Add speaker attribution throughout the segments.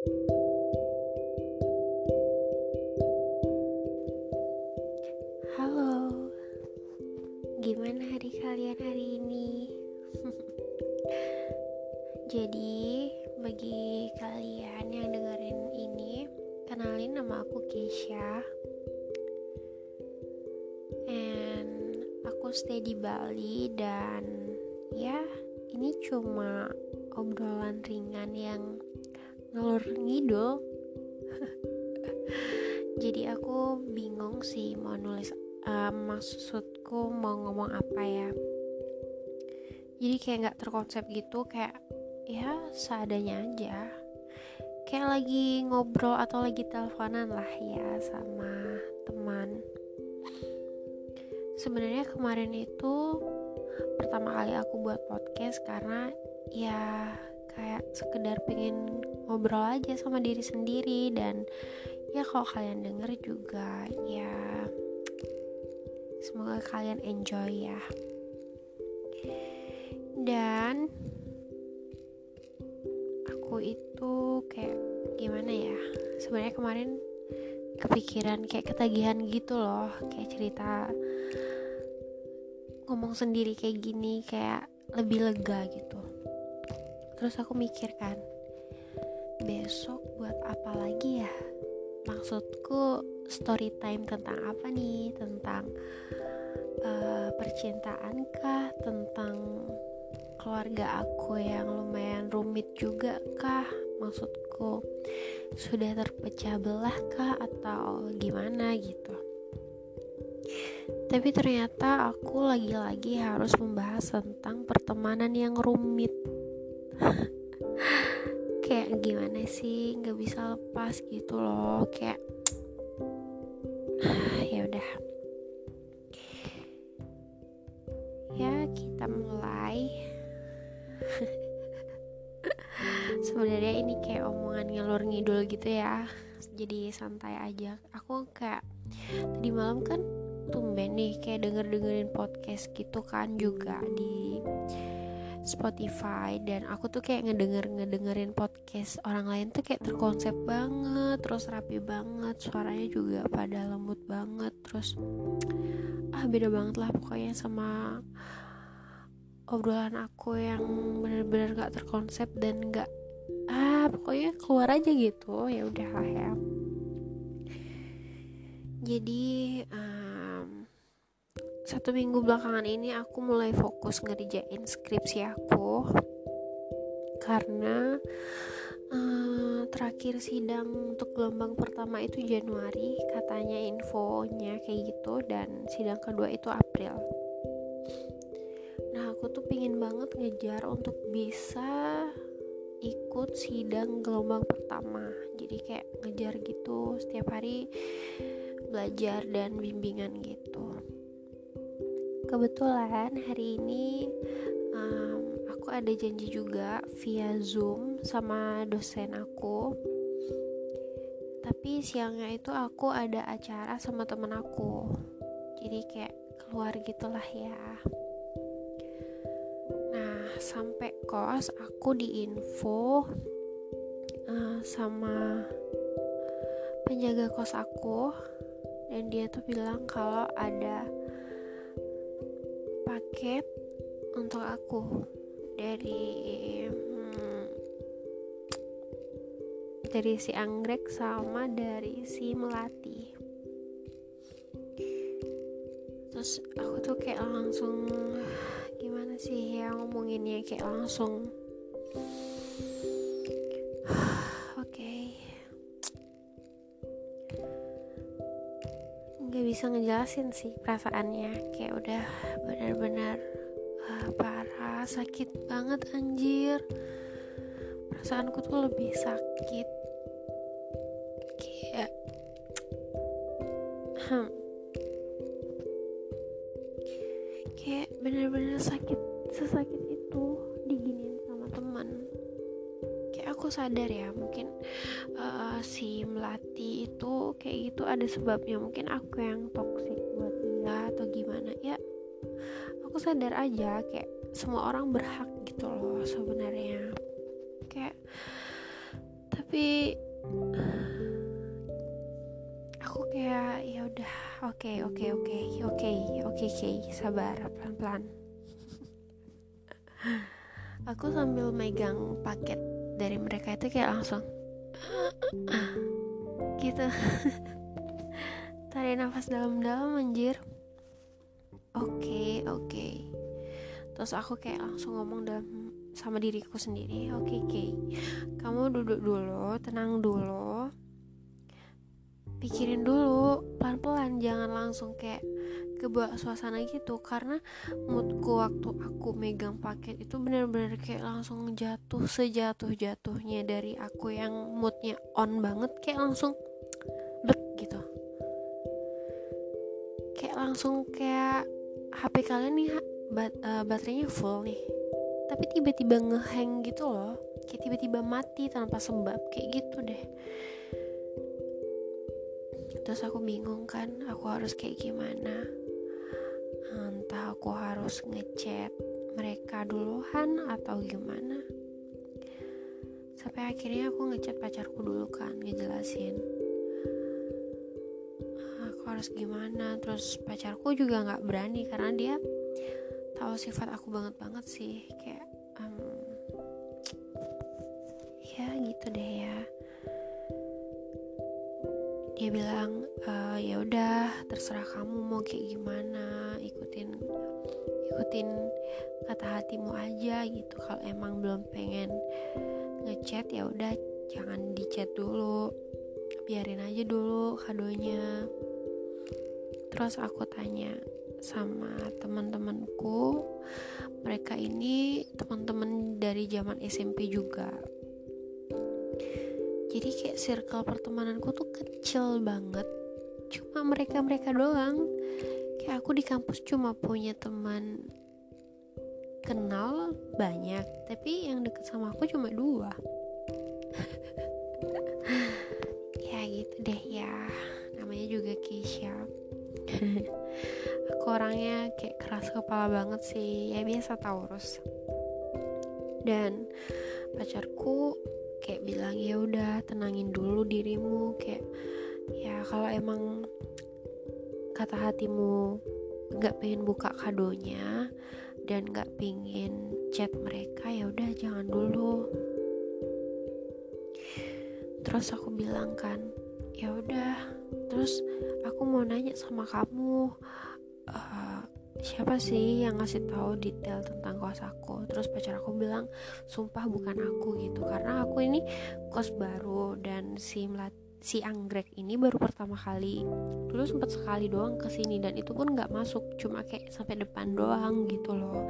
Speaker 1: Halo, gimana hari kalian hari ini? Jadi, bagi kalian yang dengerin ini, kenalin nama aku Keisha. And aku stay di Bali dan ya, ini cuma obrolan ringan yang ngelur ngidul. Jadi aku bingung sih mau nulis uh, maksudku mau ngomong apa ya. Jadi kayak nggak terkonsep gitu kayak ya seadanya aja. Kayak lagi ngobrol atau lagi teleponan lah ya sama teman. Sebenarnya kemarin itu pertama kali aku buat podcast karena ya kayak sekedar pengen ngobrol aja sama diri sendiri. Dan ya kalau kalian denger juga ya semoga kalian enjoy ya. Dan aku itu kayak gimana ya sebenarnya kemarin kepikiran kayak ketagihan gitu loh kayak cerita ngomong sendiri kayak gini kayak lebih lega gitu. Terus aku mikir kan besok buat apa lagi ya? Maksudku story time tentang apa nih? Tentang uh, percintaan kah? Tentang keluarga aku yang lumayan rumit juga kah? Maksudku sudah terpecah belah kah? Atau gimana gitu? Tapi ternyata aku lagi-lagi harus membahas tentang pertemanan yang rumit kayak gimana sih nggak bisa lepas gitu loh kayak ya udah. Ya kita mulai. Sebenarnya ini kayak omongan ngelur ngidul gitu ya. Jadi santai aja. Aku kayak tadi malam kan tumben nih kayak denger dengerin podcast gitu kan juga di Spotify dan aku tuh kayak ngedenger ngedengerin podcast orang lain tuh kayak terkonsep banget terus rapi banget suaranya juga pada lembut banget terus ah beda banget lah pokoknya sama obrolan aku yang bener-bener gak terkonsep dan gak ah pokoknya keluar aja gitu ya udah ya. Jadi uh, satu minggu belakangan ini aku mulai fokus ngerjain skripsi aku. Karena uh, terakhir sidang untuk gelombang pertama itu Januari katanya infonya kayak gitu dan sidang kedua itu April. Nah aku tuh pingin banget ngejar untuk bisa ikut sidang gelombang pertama. Jadi kayak ngejar gitu setiap hari belajar dan bimbingan gitu kebetulan hari ini um, aku ada janji juga via zoom sama dosen aku. Tapi siangnya itu aku ada acara sama temen aku. Jadi kayak keluar gitulah ya. Nah sampai kos aku diinfo uh, sama penjaga kos aku. Dan dia tuh bilang kalau ada paket untuk aku. Dari hmm, dari si anggrek sama dari si melati. Terus aku tuh kayak langsung gimana sih ya ngomonginnya? Kayak langsung bisa ngejelasin sih perasaannya. Kayak udah benar-benar uh, parah sakit banget anjir. Perasaanku tuh lebih sakit. Kayak hmm, kayak benar-benar sakit sesakit itu diginin sama teman. Kayak aku sadar ya si melati itu kayak gitu ada sebabnya. Mungkin aku yang toksik buat dia atau gimana. Ya aku sadar aja kayak semua orang berhak gitu loh sebenarnya. Kayak tapi aku kayak ya udah oke oke oke oke oke oke sabar pelan pelan aku sambil megang paket dari mereka itu kayak langsung gitu tarik nafas dalam-dalam anjir oke okay, oke okay. terus aku kayak langsung ngomong dalam sama diriku sendiri oke okay, oke okay. kamu duduk dulu tenang dulu pikirin dulu pelan-pelan jangan langsung kayak kebawa suasana gitu. Karena moodku waktu aku megang paket itu bener-bener kayak langsung jatuh sejatuh-jatuhnya dari aku yang moodnya on banget kayak langsung blek gitu. Kayak langsung kayak HP kalian nih bat, uh, baterainya full nih. Tapi tiba-tiba ngehang gitu loh. Kayak tiba-tiba mati tanpa sebab kayak gitu deh. Terus aku bingung kan aku harus kayak gimana entah aku harus ngechat mereka duluan atau gimana. Sampai akhirnya aku ngechat pacarku dulu kan ngejelasin aku harus gimana? Terus pacarku juga nggak berani karena dia tahu sifat aku banget banget sih kayak um, ya gitu deh ya. Dia bilang e, ya udah terserah kamu mau kayak gimana ikutin ikutin kata hatimu aja gitu. Kalau emang belum pengen ngechat ya udah jangan dicat dulu. Biarin aja dulu kadonya. Terus aku tanya sama teman-temanku. Mereka ini teman-teman dari zaman SMP juga. Jadi kayak circle pertemananku tuh kecil banget. Cuma mereka mereka doang kayak aku di kampus cuma punya teman kenal banyak tapi yang deket sama aku cuma dua. Ya gitu deh ya namanya juga Keisha. Aku orangnya kayak keras kepala banget sih ya biasa Taurus dan pacarku kayak bilang ya udah tenangin dulu dirimu kayak ya kalau emang kata hatimu nggak pengen buka kadonya dan nggak pengen chat mereka ya udah jangan dulu. Terus aku bilang kan ya udah. Terus aku mau nanya sama kamu uh, siapa sih yang ngasih tahu detail tentang kos aku? Terus pacar aku bilang sumpah bukan aku gitu. Karena aku ini kos baru dan si melat si anggrek ini baru pertama kali. Dulu sempat sekali doang ke sini dan itu pun nggak masuk cuma kayak sampai depan doang gitu loh.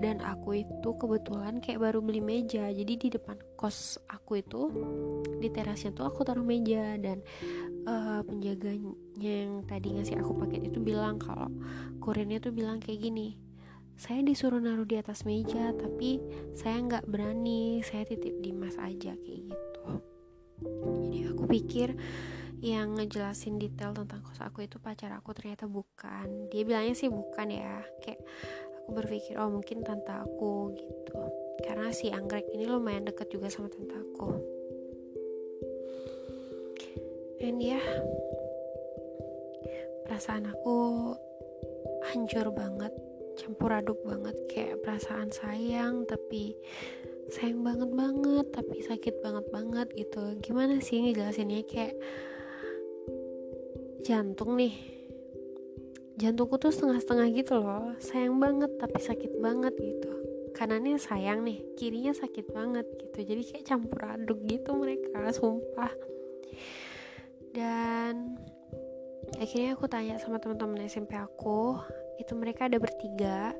Speaker 1: Dan aku itu kebetulan kayak baru beli meja. Jadi di depan kos aku itu di terasnya tuh aku taruh meja dan uh, penjaganya yang tadi ngasih aku paket itu bilang kalau kurirnya tuh bilang kayak gini saya disuruh naruh di atas meja tapi saya nggak berani saya titip di mas aja kayak gitu jadi aku pikir yang ngejelasin detail tentang kos aku itu pacar aku ternyata bukan. Dia bilangnya sih bukan ya kayak aku berpikir oh mungkin tante aku gitu. Karena si anggrek ini lumayan deket juga sama tante aku. And ya perasaan aku hancur banget campur aduk banget. Kayak perasaan sayang tapi sayang banget banget tapi sakit banget banget gitu. Gimana sih ngejelasinnya? Kayak jantung nih. Jantungku tuh setengah-setengah gitu loh. Sayang banget tapi sakit banget gitu. Kanannya sayang nih kirinya sakit banget gitu. Jadi kayak campur aduk gitu mereka sumpah. Dan akhirnya aku tanya sama teman-teman SMP aku itu mereka ada bertiga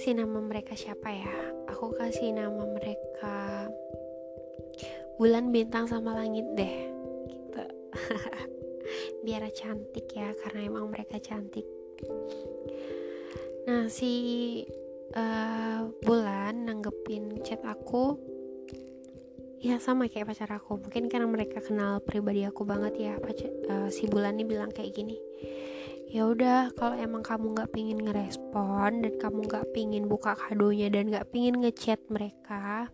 Speaker 1: kasih nama mereka siapa ya? Aku kasih nama mereka bulan bintang sama langit deh gitu. Biar cantik ya karena emang mereka cantik. Nah si uh, bulan nanggepin chat aku. Ya sama kayak pacar aku. Mungkin karena mereka kenal pribadi aku banget ya pacar uh, si bulan ini bilang kayak gini ya udah kalau emang kamu nggak pingin ngerespon dan kamu nggak pingin buka kadonya dan nggak pingin ngechat mereka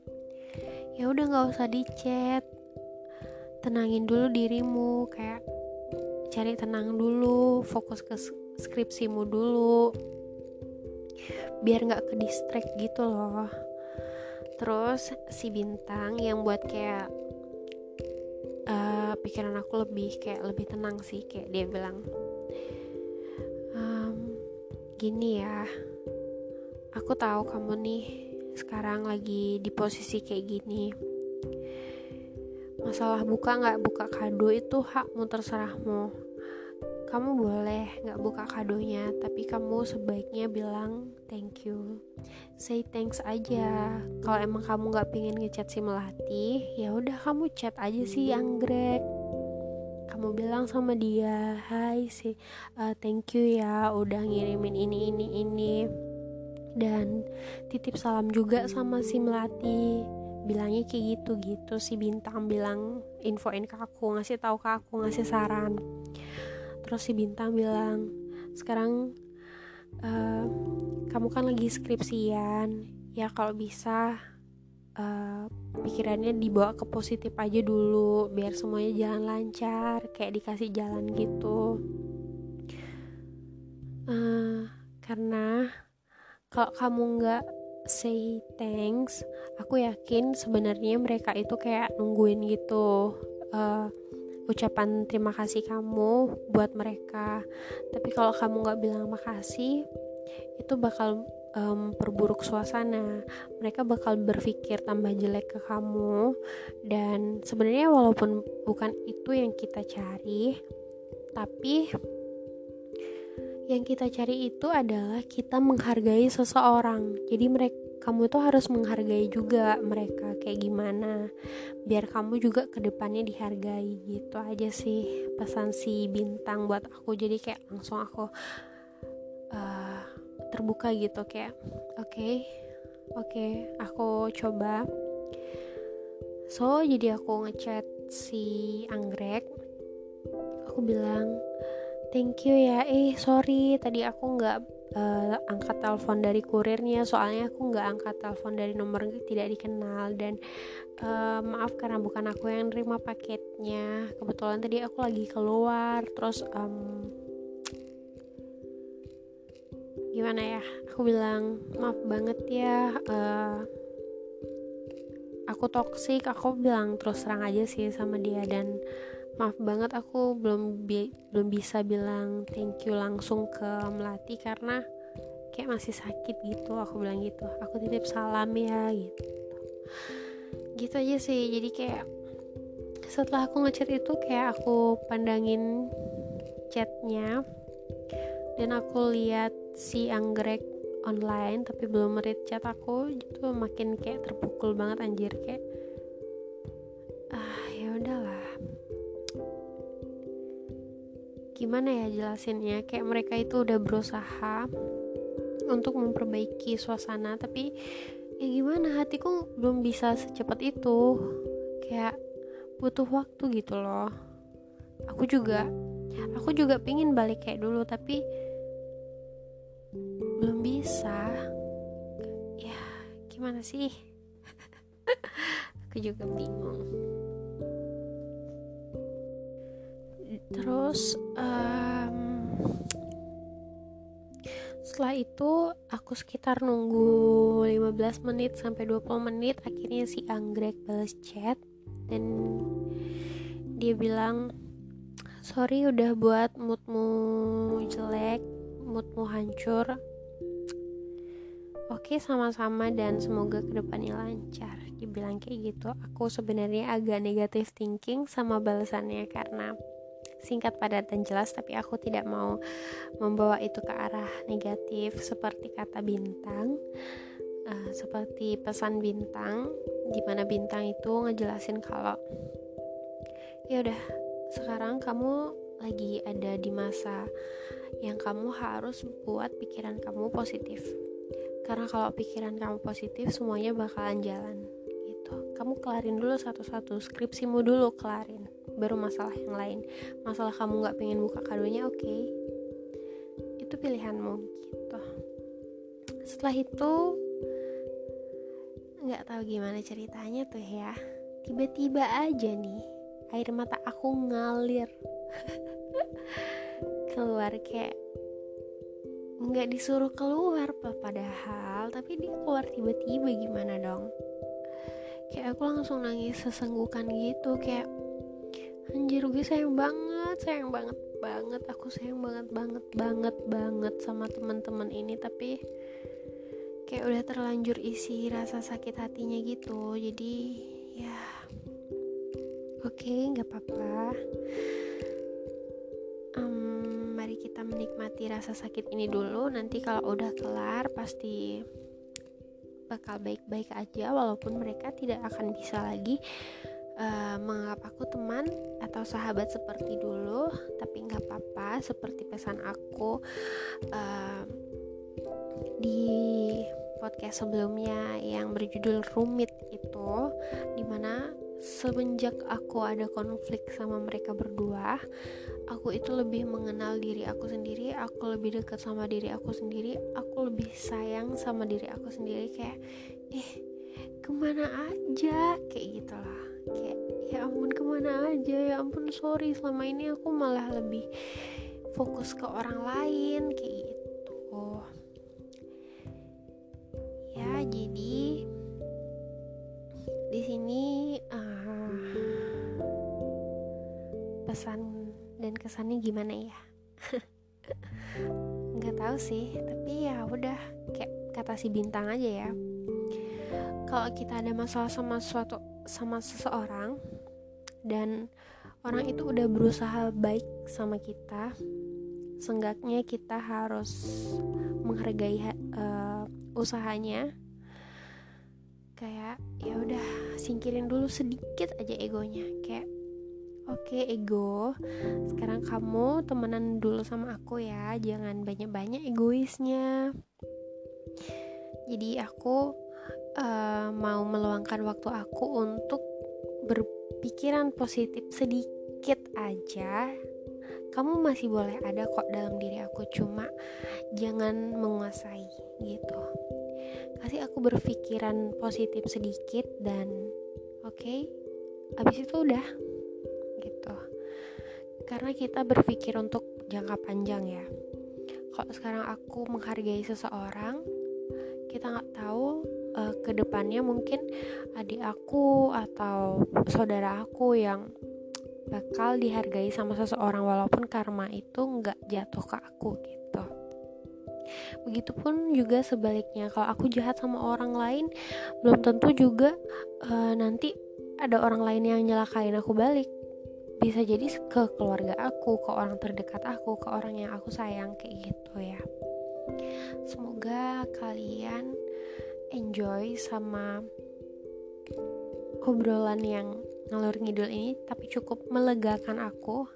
Speaker 1: ya udah nggak usah dicat tenangin dulu dirimu kayak cari tenang dulu fokus ke skripsimu dulu. Biar nggak ke distract gitu loh. Terus si bintang yang buat kayak uh, pikiran aku lebih kayak lebih tenang sih kayak dia bilang gini ya. Aku tahu kamu nih sekarang lagi di posisi kayak gini. Masalah buka nggak buka kado itu hakmu terserahmu. Kamu boleh nggak buka kadonya tapi kamu sebaiknya bilang thank you. Say thanks aja. Kalau emang kamu nggak pingin ngechat si melati ya udah kamu chat aja si anggrek kamu bilang sama dia hai si uh, thank you ya udah ngirimin ini ini ini. Dan titip salam juga sama si melati. Bilangnya kayak gitu gitu. Si bintang bilang infoin ke aku ngasih tahu ke aku ngasih saran. Terus si bintang bilang sekarang uh, kamu kan lagi skripsian. Ya kalau bisa uh, pikirannya dibawa ke positif aja dulu biar semuanya jalan lancar kayak dikasih jalan gitu. Uh, karena kalau kamu nggak say thanks aku yakin sebenarnya mereka itu kayak nungguin gitu. Uh, ucapan terima kasih kamu buat mereka. Tapi kalau kamu nggak bilang makasih itu bakal um, perburuk suasana. Mereka bakal berpikir tambah jelek ke kamu. Dan sebenarnya walaupun bukan itu yang kita cari tapi yang kita cari itu adalah kita menghargai seseorang. Jadi mereka kamu tuh harus menghargai juga mereka kayak gimana. Biar kamu juga ke depannya dihargai gitu aja sih pesan si bintang buat aku. Jadi kayak langsung aku uh, terbuka gitu kayak oke okay, oke okay, aku coba. So jadi aku ngechat si anggrek. Aku bilang thank you ya eh sorry tadi aku nggak uh, angkat telepon dari kurirnya soalnya aku nggak angkat telepon dari nomor tidak dikenal dan uh, maaf karena bukan aku yang nerima paketnya. Kebetulan tadi aku lagi keluar terus um, gimana ya? Aku bilang maaf banget ya uh, aku toksik aku bilang terus terang aja sih sama dia dan maaf banget aku belum bi belum bisa bilang thank you langsung ke melati karena kayak masih sakit gitu. Aku bilang gitu aku titip salam ya gitu. Gitu aja sih. Jadi kayak setelah aku ngechat itu kayak aku pandangin chatnya dan aku lihat si anggrek online tapi belum merit chat aku itu makin kayak terpukul banget anjir kayak gimana ya jelasinnya? Kayak mereka itu udah berusaha untuk memperbaiki suasana tapi ya gimana? Hatiku belum bisa secepat itu. Kayak butuh waktu gitu loh. Aku juga aku juga pingin balik kayak dulu tapi belum bisa. Ya gimana sih? Aku juga bingung. Terus um, setelah itu aku sekitar nunggu 15 menit sampai 20 menit akhirnya si anggrek balas chat. Dan dia bilang sorry udah buat moodmu jelek moodmu hancur oke sama-sama dan semoga ke depannya lancar. Dibilang kayak gitu aku sebenarnya agak negatif thinking sama balasannya karena singkat padat dan jelas tapi aku tidak mau membawa itu ke arah negatif seperti kata bintang uh, seperti pesan bintang di mana bintang itu ngejelasin kalau ya udah sekarang kamu lagi ada di masa yang kamu harus buat pikiran kamu positif. Karena kalau pikiran kamu positif semuanya bakalan jalan gitu. Kamu kelarin dulu satu-satu skripsimu dulu kelarin baru masalah yang lain. Masalah kamu nggak pengen buka kadonya oke. Okay. itu pilihanmu gitu. Setelah itu nggak tahu gimana ceritanya tuh ya. Tiba-tiba aja nih air mata aku ngalir keluar kayak nggak disuruh keluar padahal. Tapi dia keluar tiba-tiba gimana dong? Kayak aku langsung nangis sesenggukan gitu kayak anjir gue sayang banget sayang banget banget aku sayang banget banget banget banget sama teman-teman ini. Tapi kayak udah terlanjur isi rasa sakit hatinya gitu. Jadi ya oke okay, nggak apa-apa kita menikmati rasa sakit ini dulu. Nanti kalau udah kelar pasti bakal baik-baik aja walaupun mereka tidak akan bisa lagi uh, menganggap aku teman atau sahabat seperti dulu. Tapi nggak apa-apa seperti pesan aku uh, di podcast sebelumnya yang berjudul rumit itu di mana semenjak aku ada konflik sama mereka berdua aku itu lebih mengenal diri aku sendiri aku lebih dekat sama diri aku sendiri aku lebih sayang sama diri aku sendiri kayak eh ke mana aja? Kayak gitulah. Kayak ya ampun ke mana aja? Ya ampun sorry selama ini aku malah lebih fokus ke orang lain. Kayak gitu. Jadi di sini uh, pesan dan kesannya gimana ya? Nggak tahu sih tapi ya udah kayak kata si bintang aja ya. Kalau kita ada masalah sama suatu sama seseorang dan orang itu udah berusaha baik sama kita senggaknya kita harus menghargai uh, usahanya. Kayak ya udah singkirin dulu sedikit aja egonya. Kayak oke ego. Sekarang kamu temenan dulu sama aku ya. Jangan banyak-banyak egoisnya. Jadi aku uh, mau meluangkan waktu aku untuk berpikiran positif sedikit aja. Kamu masih boleh ada kok dalam diri aku cuma jangan menguasai gitu. Kasih aku berpikiran positif sedikit dan oke okay, abis itu udah karena kita berpikir untuk jangka panjang ya kalau sekarang aku menghargai seseorang kita nggak tahu uh, ke depannya mungkin adik aku atau saudara aku yang bakal dihargai sama seseorang walaupun karma itu nggak jatuh ke aku gitu Begitupun juga sebaliknya, kalau aku jahat sama orang lain, belum tentu juga uh, nanti ada orang lain yang nyelakain aku balik. Bisa jadi ke keluarga aku, ke orang terdekat aku, ke orang yang aku sayang kayak gitu ya. Semoga kalian enjoy sama obrolan yang ngalur ngidul ini tapi cukup melegakan aku.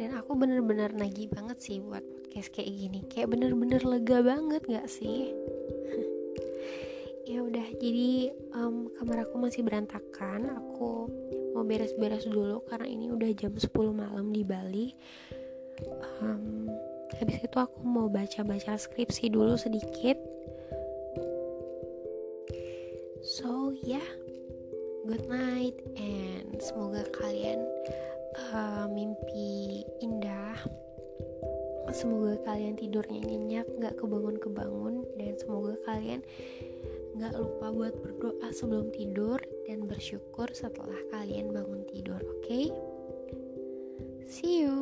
Speaker 1: Dan aku bener-bener nagih banget sih buat podcast kayak gini. Kayak bener-bener lega banget gak sih? Ya udah jadi um, kamar aku masih berantakan. Aku mau beres-beres dulu karena ini udah jam 10 malam di Bali. Um, habis itu aku mau baca-baca skripsi dulu sedikit. So ya yeah. good night and semoga kalian uh, mimpi indah. Semoga kalian tidurnya nyenyak gak kebangun-kebangun dan semoga kalian gak lupa buat berdoa sebelum tidur dan bersyukur setelah kalian bangun tidur oke okay? see you